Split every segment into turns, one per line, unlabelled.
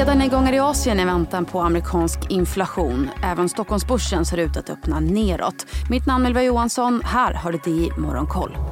Breda nedgångar i Asien i väntan på amerikansk inflation. Även Stockholmsbörsen ser ut att öppna neråt. Mitt namn är Ylva Johansson. Här har du DI Morgonkoll.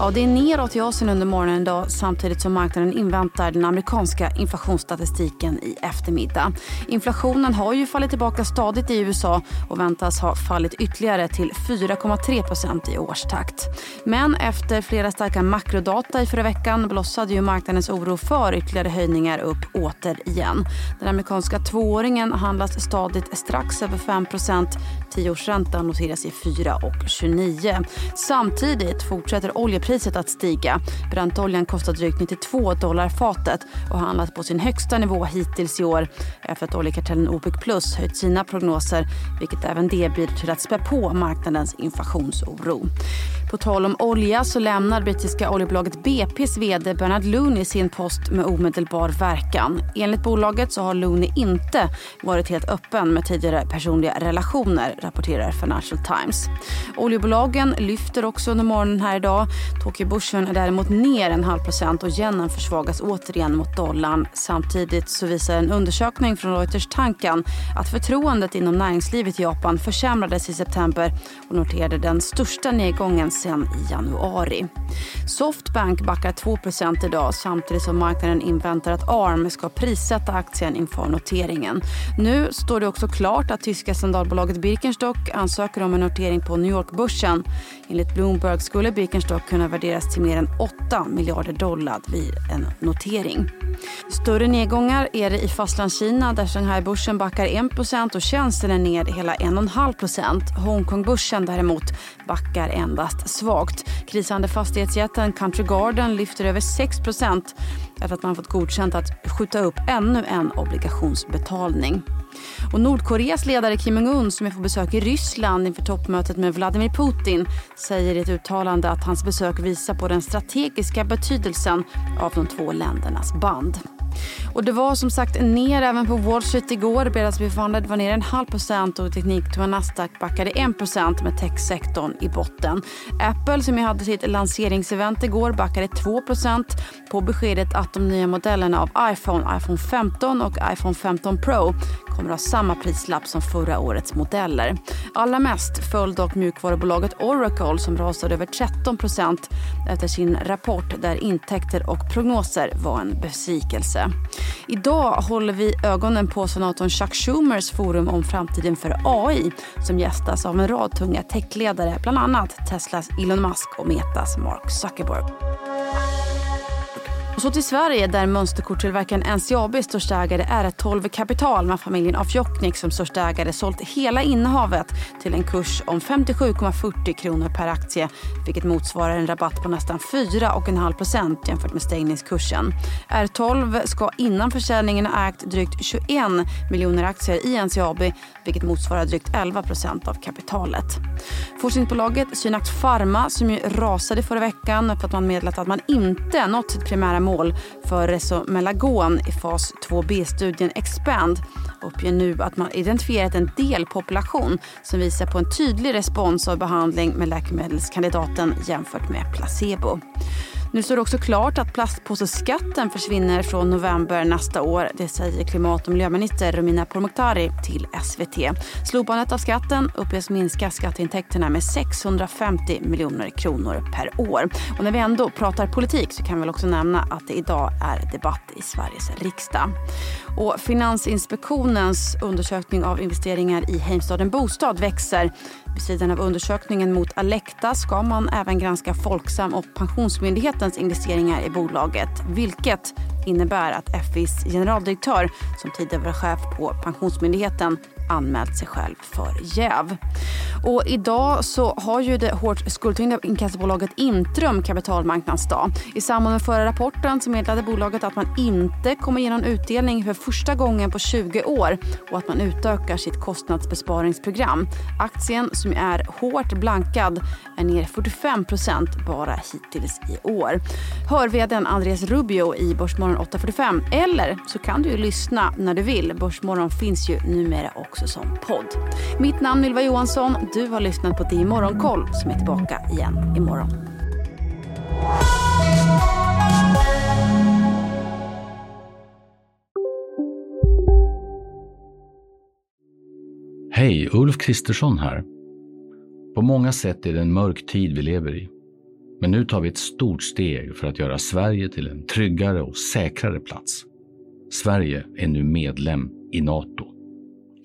Ja, det är neråt i Asien under morgonen idag samtidigt som marknaden inväntar den amerikanska inflationsstatistiken i eftermiddag. Inflationen har ju fallit tillbaka stadigt i USA och väntas ha fallit ytterligare till 4,3% i årstakt. Men efter flera starka makrodata i förra veckan blossade ju marknadens oro för ytterligare höjningar upp återigen. Den amerikanska tvååringen handlas stadigt strax över 5% Tioårsräntan noteras i 4,29. Samtidigt fortsätter oljepriset oljepriset att stiga. Brantoljan kostar drygt 92 dollar fatet och handlas på sin högsta nivå hittills i år efter att oljekartellen OPEC plus höjt sina prognoser vilket även det bidrar till att spä på marknadens inflationsoro. På tal om olja så lämnar brittiska oljebolaget BPs vd Bernard Looney sin post med omedelbar verkan. Enligt bolaget så har Looney inte varit helt öppen med tidigare personliga relationer, rapporterar Financial Times. Oljebolagen lyfter också under morgonen här idag. Tokyobörsen är däremot ner en halv procent och yenen försvagas återigen mot dollarn. Samtidigt så visar en undersökning från Reuters Tankan att förtroendet inom näringslivet i Japan försämrades i september och noterade den största nedgången sedan i januari. Softbank backar 2% idag samtidigt som marknaden inväntar att ARM ska prissätta aktien inför noteringen. Nu står det också klart att tyska sandalbolaget Birkenstock ansöker om en notering på New York-börsen. Enligt Bloomberg skulle Birkenstock kunna värderas till mer än 8 miljarder dollar vid en notering. Större nedgångar är det i Fastlandskina där Shanghai-börsen backar 1% och tjänsten är ner hela 1,5% Hongkongbörsen däremot backar endast svagt. Krisande fastighetsjätten Country Garden lyfter över 6 efter att man fått godkänt att skjuta upp ännu en obligationsbetalning. Och Nordkoreas ledare Kim Jong-Un som är på besök i Ryssland inför toppmötet med Vladimir Putin säger i ett uttalande att hans besök visar på den strategiska betydelsen av de två ländernas band. Och det var som sagt ner även på Wall Street igår. Fredagsbiffandet var ner en halv procent och tekniktunga Nasdaq backade 1 procent med techsektorn i botten. Apple som ju hade sitt lanseringsevent igår backade 2 procent på beskedet att de nya modellerna av iPhone, iPhone 15 och iPhone 15 Pro kommer att ha samma prislapp som förra årets modeller. Allra mest föll dock mjukvarubolaget Oracle som rasade över 13 efter sin rapport där intäkter och prognoser var en besvikelse. Idag håller vi ögonen på senatorn Chuck Schumers forum om framtiden för AI som gästas av en rad tunga techledare, bland annat Teslas Elon Musk och Metas Mark Zuckerberg. Och så till Sverige där mönsterkorttillverkaren NCAB största ägare är 12 Kapital med familjen Afjoknik som största ägare sålt hela innehavet till en kurs om 57,40 kronor per aktie vilket motsvarar en rabatt på nästan 4,5 procent jämfört med stängningskursen. R12 ska innan försäljningen ha ägt drygt 21 miljoner aktier i NCAB vilket motsvarar drygt 11 procent av kapitalet. Forskningsbolaget Synact Pharma som ju rasade förra veckan för att man meddelat att man inte nått sitt primära mål för Resomelagon i fas 2b-studien Expand uppger nu att man identifierat en delpopulation som visar på en tydlig respons av behandling med läkemedelskandidaten jämfört med placebo. Nu står det också klart att plastpåseskatten försvinner från november nästa år. Det säger klimat och miljöminister Romina Pourmokhtari till SVT. Slopandet av skatten uppges minska skatteintäkterna med 650 miljoner kronor per år. Och när vi ändå pratar politik så kan vi också nämna att det idag är debatt i Sveriges riksdag. Och Finansinspektionens undersökning av investeringar i Heimstaden Bostad växer. Vid sidan av undersökningen mot Alecta ska man även granska Folksam och Pensionsmyndighetens investeringar i bolaget. Vilket innebär att FIs generaldirektör, som tidigare var chef på Pensionsmyndigheten anmält sig själv för jäv. Och idag så har ju det hårt skuldtyngda inkassobolaget Intrum kapitalmarknadsdag. I samband med förra rapporten så meddelade bolaget att man inte kommer ge någon utdelning för första gången på 20 år och att man utökar sitt kostnadsbesparingsprogram. Aktien som är hårt blankad är ner 45% bara hittills i år. Hör vdn Andreas Rubio i Börsmorgon 8.45 eller så kan du ju lyssna när du vill. Börsmorgon finns ju numera också också som podd. Mitt namn är Ylva Johansson. Du har lyssnat på Det Morgonkoll som är tillbaka igen imorgon.
Hej, Ulf Kristersson här. På många sätt är det en mörk tid vi lever i. Men nu tar vi ett stort steg för att göra Sverige till en tryggare och säkrare plats. Sverige är nu medlem i Nato.